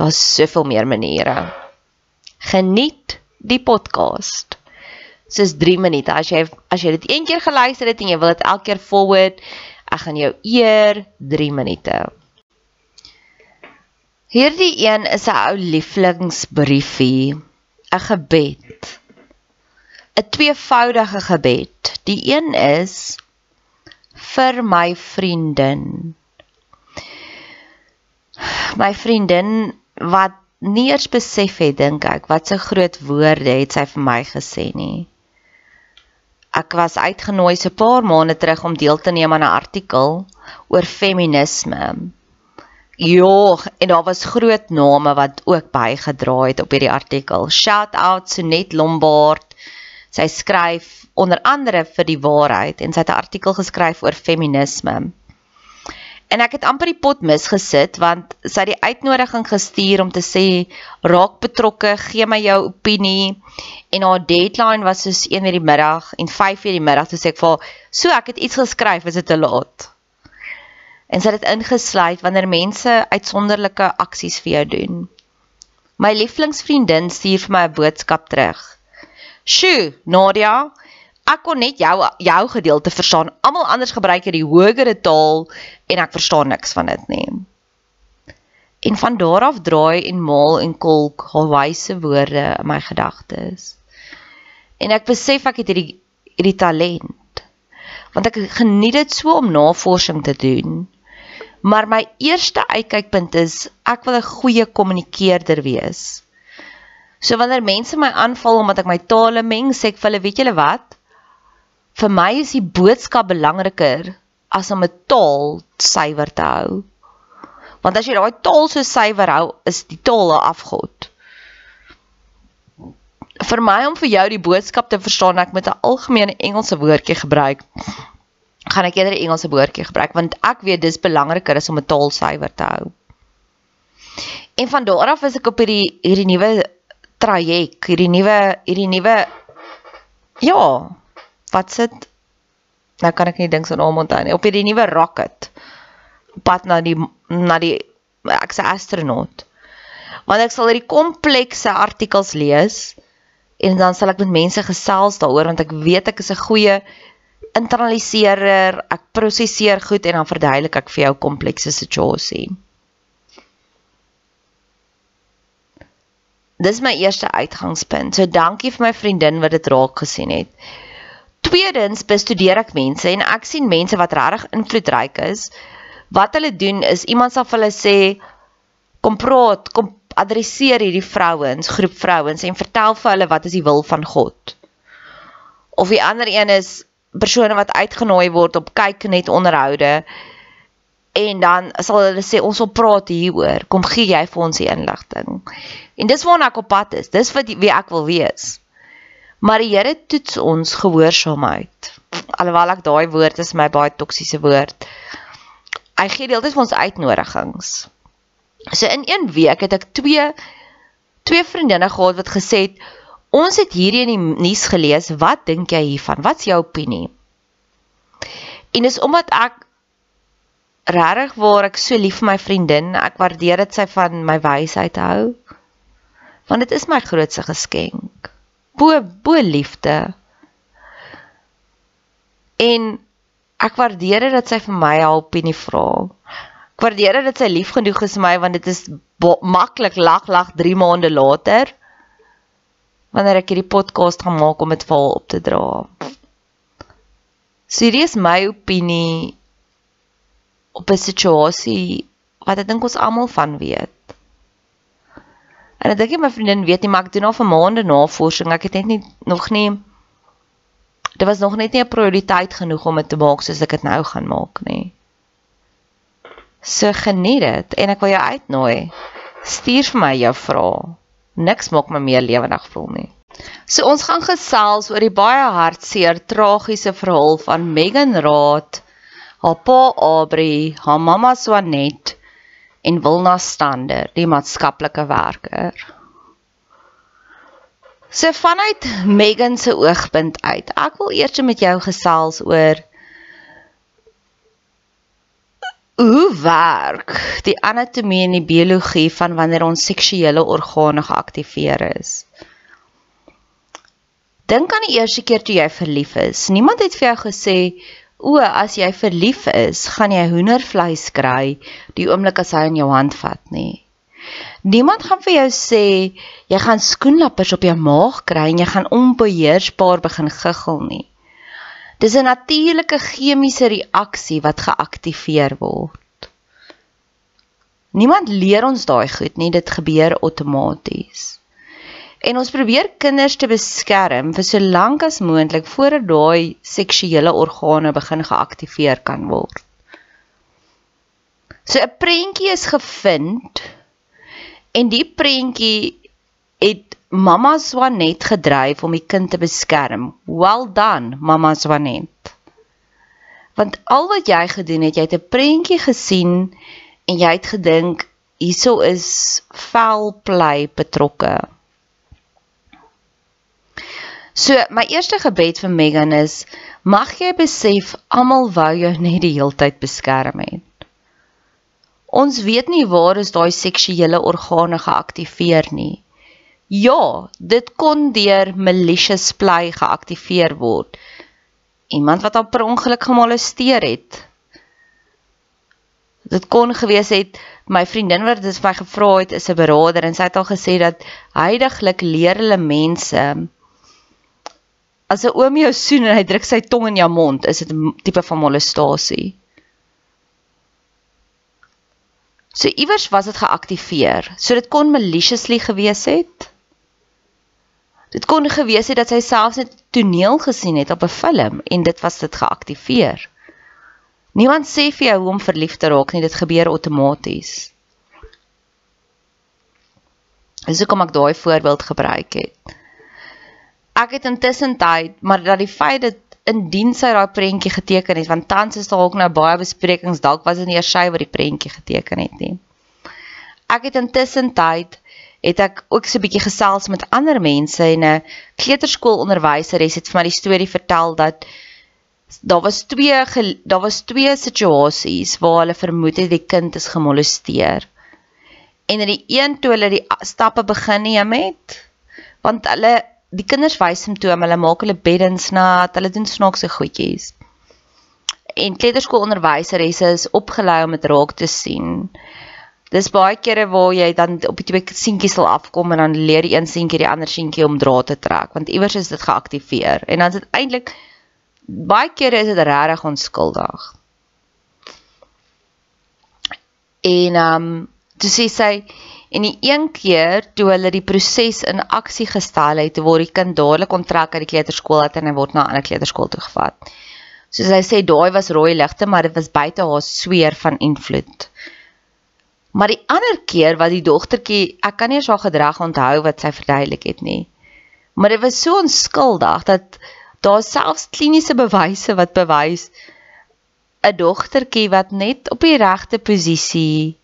Daar's soveel meer maniere. Geniet die podcast. Dis 3 minute. As jy as jy dit een keer geluister het en jy wil dit elke keer forward, ek gaan jou eer 3 minute. Hierdie een is 'n ou lieflingsbriefie, 'n gebed. 'n Tweevoudige gebed. Die een is vir my vriendin. My vriendin wat nie eers besef het dink ek wat se groot woorde het sy vir my gesê nie. Ek was uitgenooi so 'n paar maande terug om deel te neem aan 'n artikel oor feminisme. Ja, en daar was groot name wat ook bygedra het op hierdie artikel. Shout out to Net Lombard. Sy skryf onder andere vir die waarheid en sy het 'n artikel geskryf oor feminisme. En ek het amper die pot misgesit want sy het die uitnodiging gestuur om te sê raak betrokke, gee my jou opinie. En haar deadline was soos 1:00 in die middag en 5:00 in die middag toe sê ek vir "So, ek het iets geskryf, is dit te laat?" En sy het dit ingesluit wanneer mense uitsonderlike aksies vir jou doen. My lieflingsvriendin stuur vir my 'n boodskap terug. "Sjoe, Nadia, ek kon net jou jou gedeelte verstaan. Almal anders gebruik hierdie hogere taal en ek verstaan niks van dit nie. En van daar af draai en maal en kolk haar wyse woorde in my gedagtes. En ek besef ek het hierdie hierdie talent. Want ek geniet dit so om navorsing te doen. Maar my eerste uitkykpunt is ek wil 'n goeie kommunikeerder wees. So wanneer mense my aanval omdat ek my tale meng, sê ek vir hulle, weet julle wat? Vir my is die boodskap belangriker as om 'n taal suiwer te hou. Want as jy daai taal so suiwer hou, is die taal 'n afgod. Vir my om vir jou die boodskap te verstaan, ek moet 'n algemene Engelse woordjie gebruik. Gaan ek eerder 'n Engelse woordjie gebruik want ek weet dis belangriker as om 'n taal suiwer te hou. En van daar af is ek op hierdie hierdie nuwe traject, hierdie nuwe hierdie nuwe ja, wat sit nou kan ek nie dink so naam onthou nie. Op hierdie nuwe rocket pad na die na die ek's 'n astronaut. Want ek sal hierdie komplekse artikels lees en dan sal ek met mense gesels daaroor want ek weet ek is 'n goeie internaliseerder, ek prosesseer goed en dan verduidelik ek vir jou komplekse situasie. Dis my eerste uitgangspunt. So dankie vir my vriendin wat dit raak gesien het. Tweedens bestudeer ek mense en ek sien mense wat regtig invloedryk is. Wat hulle doen is iemand sal vir hulle sê kom praat, kom adresseer hierdie vrouens, groep vrouens en vertel vir hulle wat is die wil van God. Of die ander een is persone wat uitgenooi word op kyk net onderhoude en dan sal hulle sê ons wil praat hieroor. Kom gee jy vir ons die inligting. En dis waarna ek op pad is. Dis wat wie ek wil wees. Maar die Here toets ons gehoorsaamheid. Alhoewel ek daai woord is my baie toksiese woord. Hy gee deeltyd vir ons uitnodigings. So in een week het ek twee twee vriendinne gehad wat gesê het Ons het hierdie in die nuus gelees. Wat dink jy hiervan? Wat's jou opinie? En dis omdat ek regtig waar ek so lief vir my vriendin, ek waardeer dit sy van my wysheid hou. Want dit is my grootste geskenk. Bo bo liefde. En ek waardeer dit dat sy vir my haar opinie vra. Ek waardeer dit dat sy lief genoeg is vir my want dit is maklik lag lag 3 maande later wanneer ek hierdie podcast gaan maak om dit vir haar op te dra. So hierdie is my opinie op 'n situasie wat ek dink ons almal van weet. En ek dink my vriendin weet nie maar ek doen al vir maande navorsing. Ek het net nie nog nie Dit was nog net nie 'n prioriteit genoeg om dit te maak soos ek dit nou gaan maak nie. So geniet dit en ek wil jou uitnooi. Stuur vir my jou vrae niks maak my meer lewendig voel nie. So ons gaan gesels oor die baie hartseer tragiese verhaal van Megan Raad, haar pa Abri, haar mamma Swanet en Wilna Stander, die maatskaplike werker. So vanuit Megan se oogpunt uit, ek wil eers met jou gesels oor Hoe werk die anatomie en die biologie van wanneer ons seksuele organe geaktiveer is? Dink aan die eerste keer toe jy verlief is. Niemand het vir jou gesê, "O, as jy verlief is, gaan jy hoendervleis kry die oomblik as hy in jou hand vat nie." Niemand gaan vir jou sê jy gaan skoenlappers op jou maag kry en jy gaan onbeheersbaar begin giggel nie. Dis 'n natuurlike chemiese reaksie wat geaktiveer word. Niemand leer ons daai goed nie, dit gebeur outomaties. En ons probeer kinders te beskerm vir so lank as moontlik voordat daai seksuele organe begin geaktiveer kan word. So 'n prentjie is gevind en die prentjie het Mamma Swanet gedryf om die kind te beskerm. Well done, Mamma Swanet. Want al wat jy gedoen het, jy het 'n prentjie gesien en jy het gedink hieso is velplay betrokke. So, my eerste gebed vir Megan is: Mag jy besef almal wou jou net die heeltyd beskerm het. Ons weet nie waar is daai seksuele organe geaktiveer nie. Ja, dit kon deur malicious play geaktiveer word. Iemand wat op per ongeluk gemolesteer het. Dit kon gewees het my vriendin wat dit vir my gevra het is 'n beraader en sy het al gesê dat heidaglik leer hulle mense as 'n oom jou soen en hy druk sy tong in jou mond, is dit 'n tipe van molestasie. So iewers was dit geaktiveer. So dit kon maliciously gewees het. Dit kon gewees het dat sy selfs 'n toneel gesien het op 'n film en dit was dit geaktiveer. Niemand sê vir jou hoe om verlief te raak nie, dit gebeur outomaties. Dis hoekom ek daai voorbeeld gebruik het. Ek het intussen tyd, maar dat die feit dat indien sy daai prentjie geteken het, want tans is daar ook nou baie besprekings, dalk was dit nie eers sy wat die prentjie geteken het nie. ek het intussen tyd het ek ook so 'n bietjie gesels met ander mense en 'n kleuterskoolonderwyseres het vir my die storie vertel dat daar was twee daar was twee situasies waar hulle vermoed het die kind is gemolesteer. En in die een toe hulle die stappe begin neem het, want hulle die kinders wys simptome, hulle maak hulle beddens nat, hulle doen snaakse goedjies. En kleuterskoolonderwyseresse is opgelei om dit raak te sien. Dis baie kere waar jy dan op die twee seentjies sal afkom en dan leer die een seentjie die ander seentjie om draad te trek want iewers is dit geaktiveer en dan is dit eintlik baie kere is dit regtig onskuldig. En ehm um, toe sê sy en die een keer toe hulle die proses in aksie gestel het, word die kind dadelik onttrek uit die kleuterskool uit en hy word na 'n ander kleuterskool toe gevat. Soos hy sê daai was rooi ligte, maar dit was buite haar sweer van invloed. Maar die ander keer wat die dogtertjie, ek kan nie eens haar gedrag onthou wat sy verduidelik het nie. Maar dit was so onskuldig dat daar selfs kliniese bewyse wat bewys 'n dogtertjie wat net op die regte posisie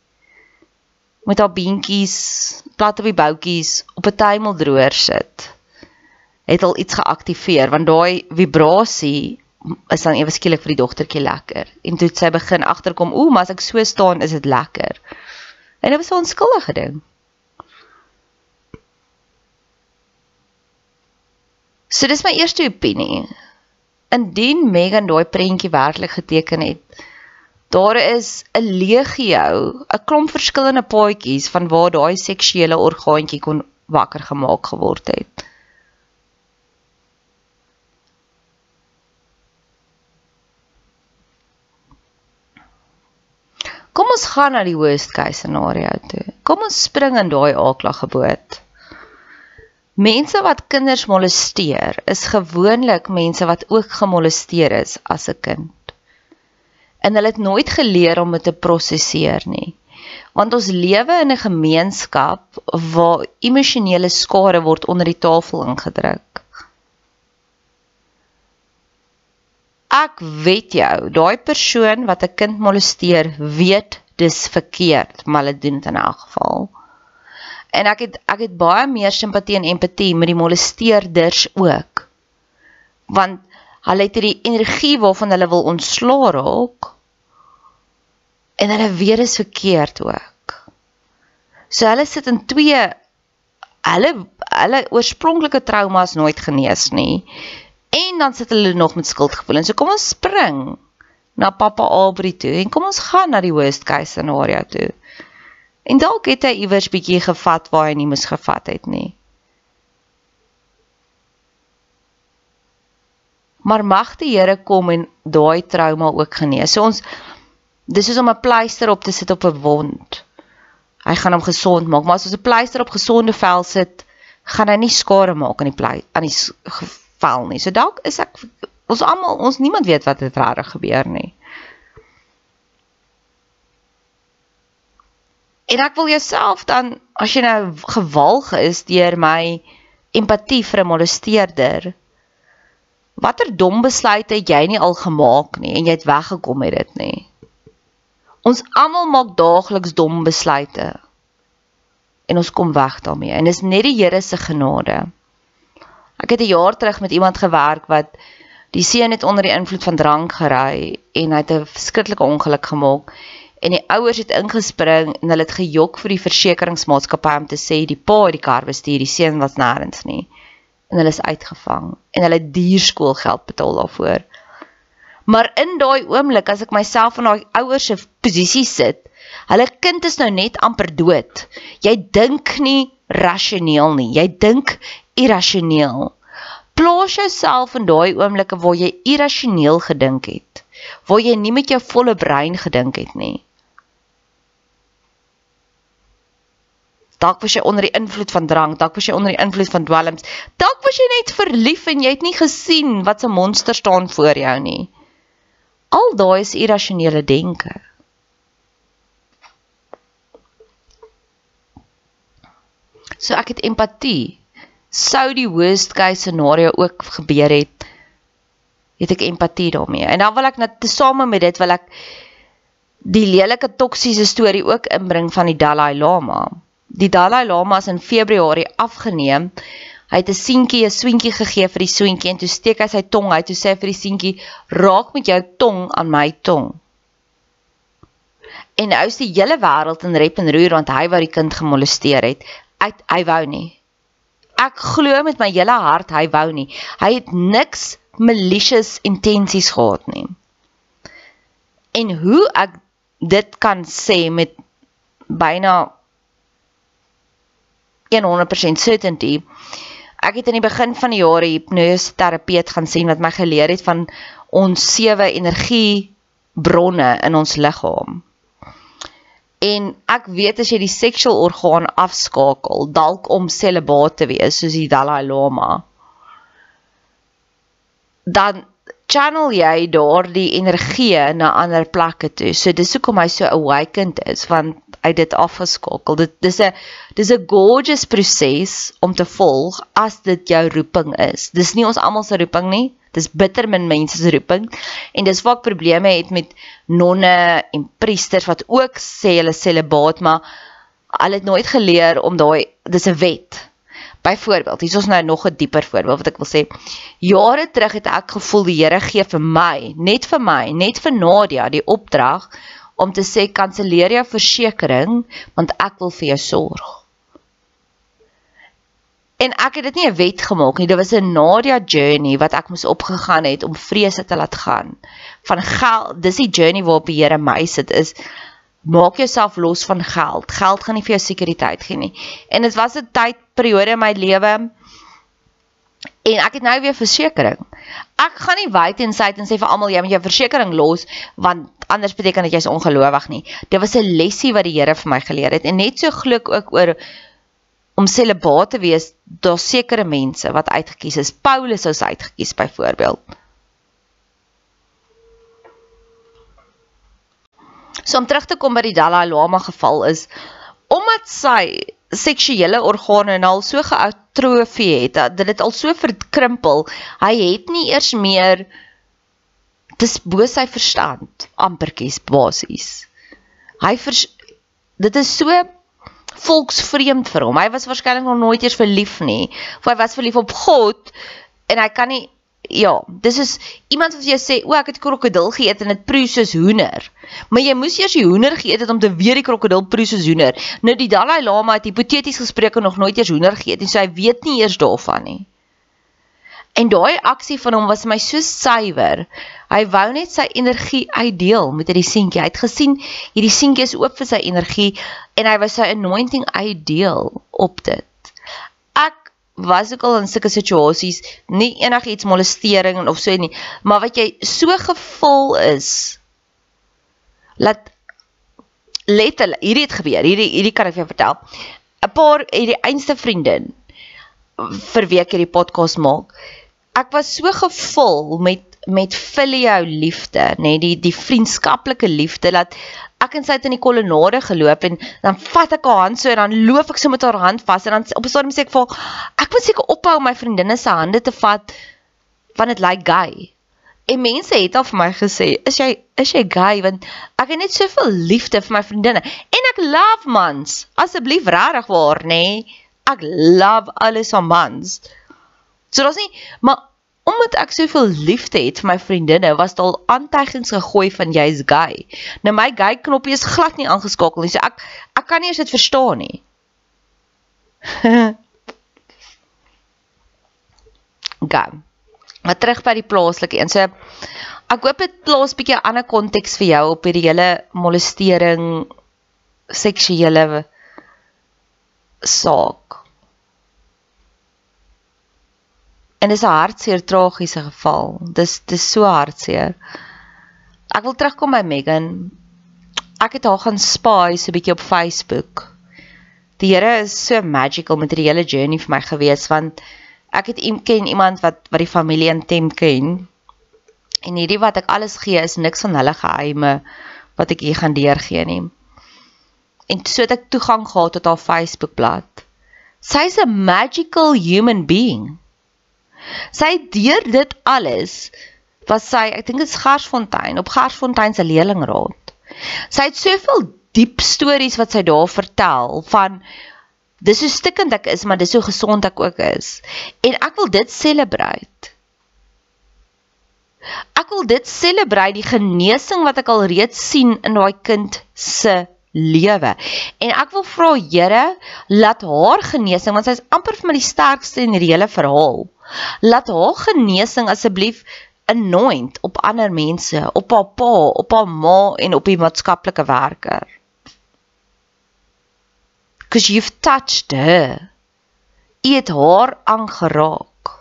met haar beentjies plat op die boutjies op 'n tuimeldroër sit het al iets geaktiveer want daai vibrasie is dan ewe skielik vir die dogtertjie lekker en toe sy begin agterkom ooh maar as ek so staan is dit lekker En dit was 'n onskuldige ding. So dis my eerste opinie. Indien Megan daai prentjie werklik geteken het, daar is 'n legio, 'n klomp verskillende paadjies van waar daai seksuele orgaantjie kon wakker gemaak geword het. Kom ons gaan na die worst case scenario toe. Kom ons spring in daai aaklige boot. Mense wat kinders molesteer, is gewoonlik mense wat ook gemolesteer is as 'n kind. En hulle het nooit geleer om dit te prosesseer nie. Want ons lewe in 'n gemeenskap waar emosionele skade word onder die tafel ingedruk. ek weet jou, daai persoon wat 'n kind molesteer, weet dis verkeerd, maar hulle doen dit in elk geval. En ek het ek het baie meer simpatie en empatie met die molesteerders ook. Want hulle het hierdie energie waarvan hulle wil ontslaa raak en hulle dit is verkeerd ook. So hulle sit in twee hulle hulle oorspronklike traumas nooit genees nie en dan sit hulle nog met skuldgevoelens. So kom ons spring na pappa Albri toe en kom ons gaan na die worst case scenario toe. En dalk het hy iewers bietjie gevat waar hy nie moes gevat het nie. Maar mag die Here kom en daai trauma ook genees. So ons dis is om 'n pleister op te sit op 'n wond. Hy gaan hom gesond maak, maar as ons 'n pleister op gesonde vel sit, gaan hy nie skade maak aan die plei aan die vel nie. So dalk is ek ons almal ons niemand weet wat het reg gebeur nie. En ek wil jouself dan as jy nou gewalg is deur my empatie vir 'n molesteerder watter dom besluit het jy nie al gemaak nie en jy het weggekom met dit nie. Ons almal maak daagliks dom besluite en ons kom weg daarmee en dis net die Here se genade. Ek het 'n jaar terug met iemand gewerk wat die seun het onder die invloed van drank gery en hy het 'n verskriklike ongeluk gemaak en die ouers het ingespring en hulle het gejok vir die versekeringsmaatskappy om te sê die pa het die kar bestuur, die seun was nêrens nie. En hulle is uitgevang en hulle het duur skoolgeld betaal daarvoor. Maar in daai oomblik as ek myself in daai ouers se posisie sit, hulle kind is nou net amper dood. Jy dink nie rasioneel nie. Jy dink irrasioneel. Plaas jouself in daai oomblikke waar jy irrasioneel gedink het, waar jy nie met jou volle brein gedink het nie. Dalk was jy onder die invloed van drank, dalk was jy onder die invloed van dwelms, dalk was jy net verlief en jy het nie gesien wat 'n monster staan voor jou nie. Al daai is irrasionele denke. So ek het empatie sou die worst case scenario ook gebeur het, het ek empatie daarmee. En dan wil ek net tesame met dit wil ek die lelike toksiese storie ook inbring van die Dalai Lama. Die Dalai Lama is in Februarie afgeneem. Hy het 'n seentjie 'n swentjie gegee vir die swentjie en toe steek hy sy tong uit toe sê vir die seentjie: "Raak met jou tong aan my tong." En nou is die hele wêreld in rep en roer want hy wou die kind gemolesteer het. Hy hy wou nie. Ek glo met my hele hart hy wou nie. Hy het niks malicious intensies gehad nie. En hoe ek dit kan sê met byna 100% certainty. Ek het in die begin van die jare hipnose terapeut gaan sien wat my geleer het van ons sewe energie bronne in ons liggaam. En ek weet as jy die seksueel orgaan afskakel, dalk om celibaat te wees soos die Dalai Lama, dan channel jy daardie energie na ander plekke toe. So dis hoekom hy so awakened is want hy dit afgeskakel. Dit dis 'n dis 'n gorgeous proses om te volg as dit jou roeping is. Dis nie ons almal se roeping nie. Dis bitter min mense se roeping en dis waar ek probleme het met nonne en priesters wat ook sê hulle celibaat, maar hulle het nooit geleer om daai dis 'n wet. Byvoorbeeld, hier is ons nou nog 'n dieper voorbeeld wat ek wil sê. Jare terug het ek gevoel die Here gee vir my, net vir my, net vir Nadia die opdrag om te sê kanselleer jou versekerings want ek wil vir jou sorg. En ek het dit nie 'n wet gemaak nie, dit was 'n Nadia journey wat ek moes opgegaan het om vrese te laat gaan. Van geld, dis die journey waarop die Here my sit is maak jouself los van geld. Geld gaan nie vir jou sekuriteit gee nie. En dit was 'n tydperiode in my lewe en ek het nou weer versekerings. Ek gaan nie wyd en sê en sê vir almal jy moet jou versekerings los want anders beteken dit jy's ongelowig nie. Dit was 'n lesie wat die Here vir my geleer het en net so geluk ook oor om celibaat te wees, daar sekere mense wat uitgekies is. Paulus is uitgekies byvoorbeeld. So om terug te kom by die Dalai Lama geval is omdat sy seksuele organe nou al so geatrofie het dat dit al so verkrimpel, hy het nie eers meer dis bo sy verstand amperkies basies. Hy vers, dit is so volksvreemd vir hom. Hy was waarskynlik nog nooit eers verlief nie. Of hy was verlief op God en hy kan nie ja, dis is iemand wat jy sê, "O, ek het krokodil geëet en dit proe soos hoender." Maar jy moes eers die hoender geëet het om te weet die krokodil proe soos hoender. Nou die Dalai Lama het hipoteties gespreek en nog nooit eers hoender geëet en so hy weet nie eers daarvan nie. En daai aksie van hom was my so suiwer. Hy wou net sy energie uitdeel met hierdie seentjie. Hy het gesien hierdie seentjie is oop vir sy energie en hy wou sy anointing uitdeel op dit was ek al in sulke situasies, nie enigiets molestering of so nie, maar wat jy so gevul is laat letterlik hierdie het gebeur. Hierdie hierdie kan ek vir jou vertel. 'n Paar hierdie einste vriendin vir week hierdie podcast maak. Ek was so gevul met met filiou liefde, nê, nee, die die vriendskaplike liefde dat ek en sy het in die kolonnade geloop en dan vat ek haar hand so en dan loop ek so met haar hand vas en dan op 'n stadium sê ek vir ek moet seker ophou om my vriendinne se hande te vat want dit lyk gay. En mense het al vir my gesê, "Is jy is jy gay?" want ek het net soveel liefde vir my vriendinne en ek love mans. Asseblief regtig waar, nê? Nee, ek love alles van mans. So is nie maar omdat ek soveel liefde het vir my vriendinne, was daar al aantuigings gegooi van jy's gay. Nou my gay knoppie is glad nie aangeskakel nie. So ek ek kan nie eens dit verstaan nie. Gaan. Maar terug by die plaaslike een. So ek hoop dit plaas 'n bietjie ander konteks vir jou op hierdie hele molestering seksuele saak. En dis 'n hartseer tragiese geval. Dis dis so hartseer. Ek wil terugkom by Megan. Ek het haar gaan spy so 'n bietjie op Facebook. Die Here is so magical met hierdie hele journey vir my gewees want ek het ken iemand wat wat die familie intiem ken. En hierdie wat ek alles gee is niks van hulle geheime wat ek hier gaan deurgee nie. En so het ek toegang gehad tot haar Facebook bladsy. Sy's 'n magical human being. Sy deur dit alles was sy, ek dink dit is Garsfontein, op Garsfontein se leerlingraad. Sy het soveel diep stories wat sy daar vertel van dis hoe stikkend ek is, maar dis hoe gesond ek ook is. En ek wil dit celebrate. Ek wil dit celebrate die genesing wat ek al reeds sien in daai kind se lewe. En ek wil vra Here, laat haar genesing, want sy is amper vir my die sterkste in hierdie hele verhaal. Laat haar genesing asseblief anoint op ander mense, op haar pa, op haar ma en op die maatskaplike werker because you've touched her. U het haar aangeraak.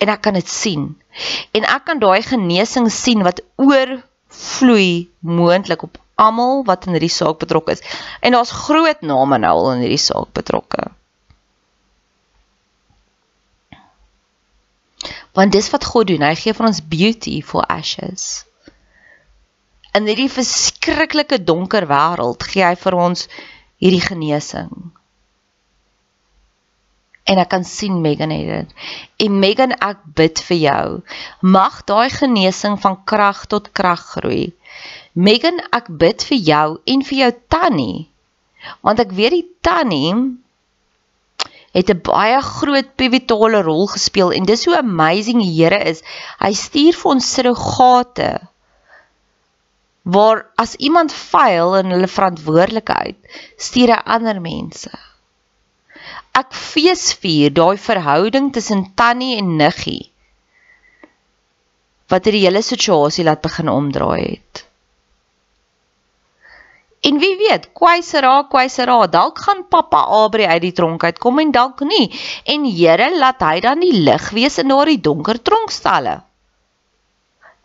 En ek kan dit sien. En ek kan daai genesing sien wat oorvloei moontlik op almal wat in hierdie saak betrokke is. En daar's groot name nou al in hierdie saak betrokke. Want dis wat God doen. Hy gee vir ons beauty for ashes. In hierdie verskriklike donker wêreld gee hy vir ons hierdie genesing. En ek kan sien Megan het dit. En Megan, ek bid vir jou. Mag daai genesing van krag tot krag groei. Megan, ek bid vir jou en vir jou tannie. Want ek weet die tannie het 'n baie groot pivotale rol gespeel en dis hoe amazing die Here is. Hy stuur vir ons surrogate waar as iemand faal in hulle verantwoordelikheid, stuur hy ander mense. Ek feesvier daai verhouding tussen Tannie en Niggie wat hierdie hele situasie laat begin omdraai het. En wie weet, kwysera, kwysera, dalk gaan pappa Abri uit die tronk uit kom en dalk nie. En Here laat hy dan die lig wees in daardie donker tronkstalle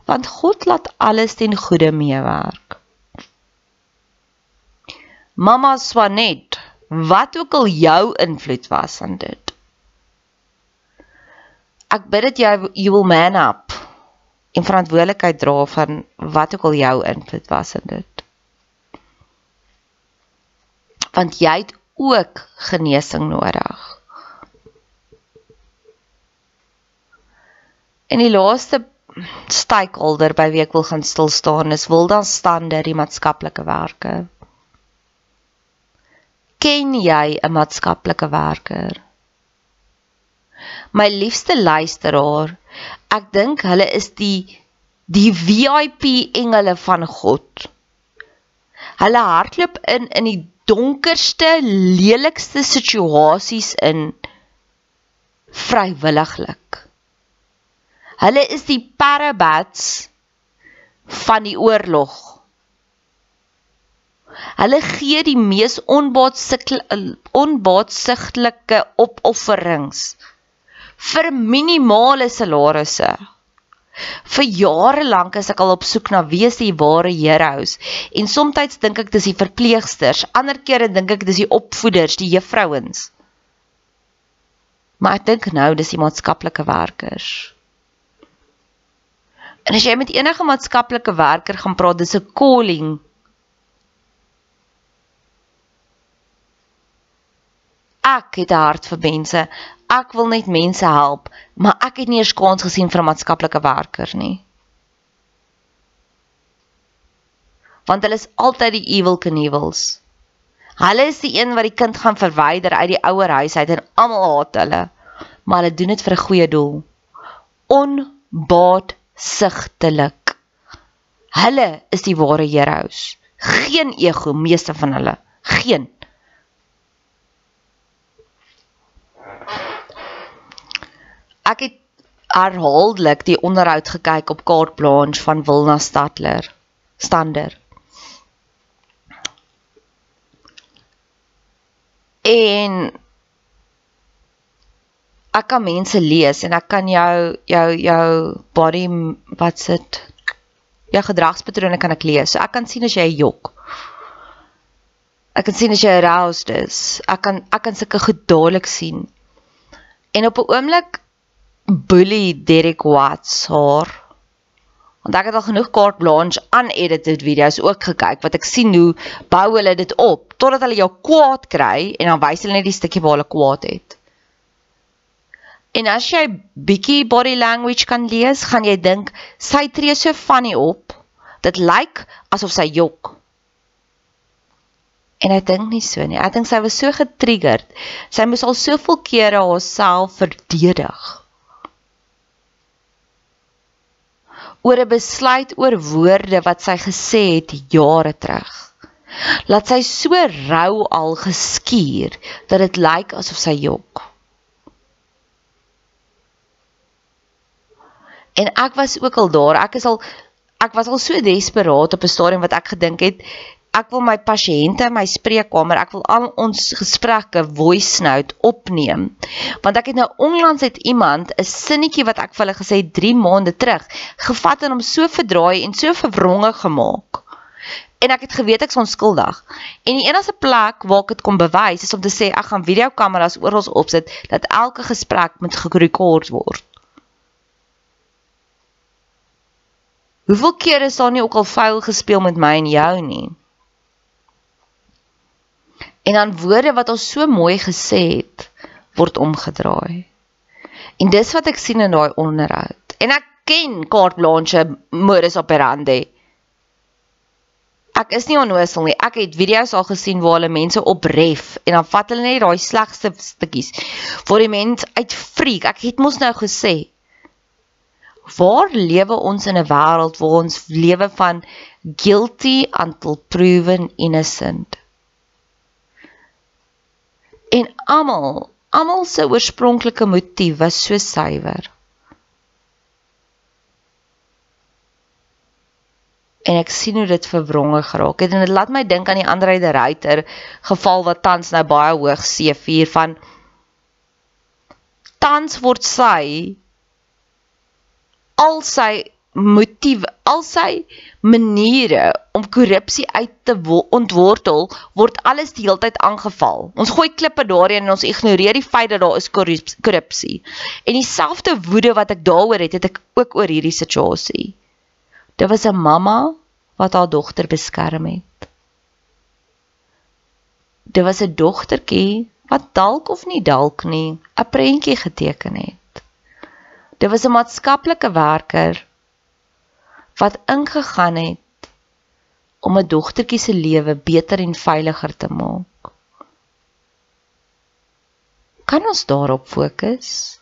want God laat alles ten goeie meewerk. Mamma Swanet, wat ook al jou invloed was aan dit. Ek bid dat jy you will man up en verantwoordelikheid dra van wat ook al jou invloed was in dit. Want jy het ook genesing nodig. En die laaste stakeholder by wie ek wil gaan stil staan is Wilda Stander, die maatskaplike werker. Ken jy 'n maatskaplike werker? My liefste luisteraar, ek dink hulle is die die VIP engele van God. Hulle hardloop in in die donkerste, lelikste situasies in vrywilliglik. Hulle is die parabats van die oorlog. Hulle gee die mees onbaatsigtelike opofferings vir minimale salarisse. Vir jare lank is ek al op soek na wie is die ware heroes en soms dink ek dis die verpleegsters, ander kere dink ek dis die opvoeders, die juffrouens. Maar ek dink nou dis die maatskaplike werkers. En as jy met enige maatskaplike werker gaan praat, dis 'n calling. Ek het 'n hart vir mense. Ek wil net mense help, maar ek het nie eers kans gesien vir 'n maatskaplike werker nie. Want hulle is altyd die evil Knievels. Hulle is die een wat die kind gaan verwyder uit die ouer huis uit en almal haat hulle. Maar hulle doen dit vir 'n goeie doel. Onbaat sigtelik. Hulle is die ware heroes. Geen ego meeste van hulle. Geen. Ek het herhaaldelik die onderhoud gekyk op Kaart Blanche van Wilna Stadler. Stander. En ek kan mense lees en ek kan jou jou jou body wat sit jou gedragspatrone kan ek lees. So ek kan sien as jy jok. Ek kan sien as jy aroused is. Ek kan ek kan sulke goed dadelik sien. En op 'n oomblik bully Derek Watts haar. Want ek het al genoeg kaart blanche unedited video's ook gekyk wat ek sien hoe bou hulle dit op totdat hulle jou kwaad kry en dan wys hulle net die stukkie waar hulle kwaad het. En as jy bietjie body language kan lees, gaan jy dink sy tree so funny op Dit lyk asof sy jok. En ek dink nie so nie. Ek dink sy was so getriggerd. Sy moes al soveel kere haarself verdedig. Oor 'n besluit oor woorde wat sy gesê het jare terug. Laat sy so rou al geskuur dat dit lyk asof sy jok. En ek was ook al daar. Ek is al ek was al so desperaat op 'n stadium wat ek gedink het ek wil my pasiënte in my spreekkamer, ek wil al ons gesprekke voice note opneem. Want ek het nou onlangs het iemand 'n sinnetjie wat ek vir hulle gesê 3 maande terug gevat en hom so verdraai en so verwronge gemaak. En ek het geweet ek's onskuldig. En die enigste plek waar ek dit kon bewys is om te sê ek gaan videokameras oral opsit dat elke gesprek moet gerekord word. Hoeveel kere is daar nie ook al vuil gespeel met my en jou nie? En dan woorde wat ons so mooi gesê het, word omgedraai. En dis wat ek sien in daai onderhoud. En ek ken Kaart Blanche modus operandi. Ek is nie onnoosel nie. Ek het video's al gesien waar hulle mense opref en dan vat hulle net daai slegste stukkies waar die mens uitfreek. Ek het mos nou gesê waar lewe ons in 'n wêreld waar ons lewe van guilty until proven innocent en almal, almal se oorspronklike motief was so suiwer. En ek sien hoe dit verwronge geraak het en dit laat my dink aan die Andre de Ruyter geval wat tans nou baie hoog C4 van tans word sy al sy motief al sy maniere om korrupsie uit te ontwortel word alles die hele tyd aangeval. Ons gooi klippe daarin en ons ignoreer die feit dat daar is korrupsie. En dieselfde woede wat ek daaroor het, het ek ook oor hierdie situasie. Dit was 'n mamma wat haar dogter beskerm het. Dit was 'n dogtertjie wat dalk of nie dalk nie 'n prentjie geteken het. Dit was 'n maatskaplike werker wat ingegaan het om 'n dogtertjie se lewe beter en veiliger te maak. Kan ons daarop fokus?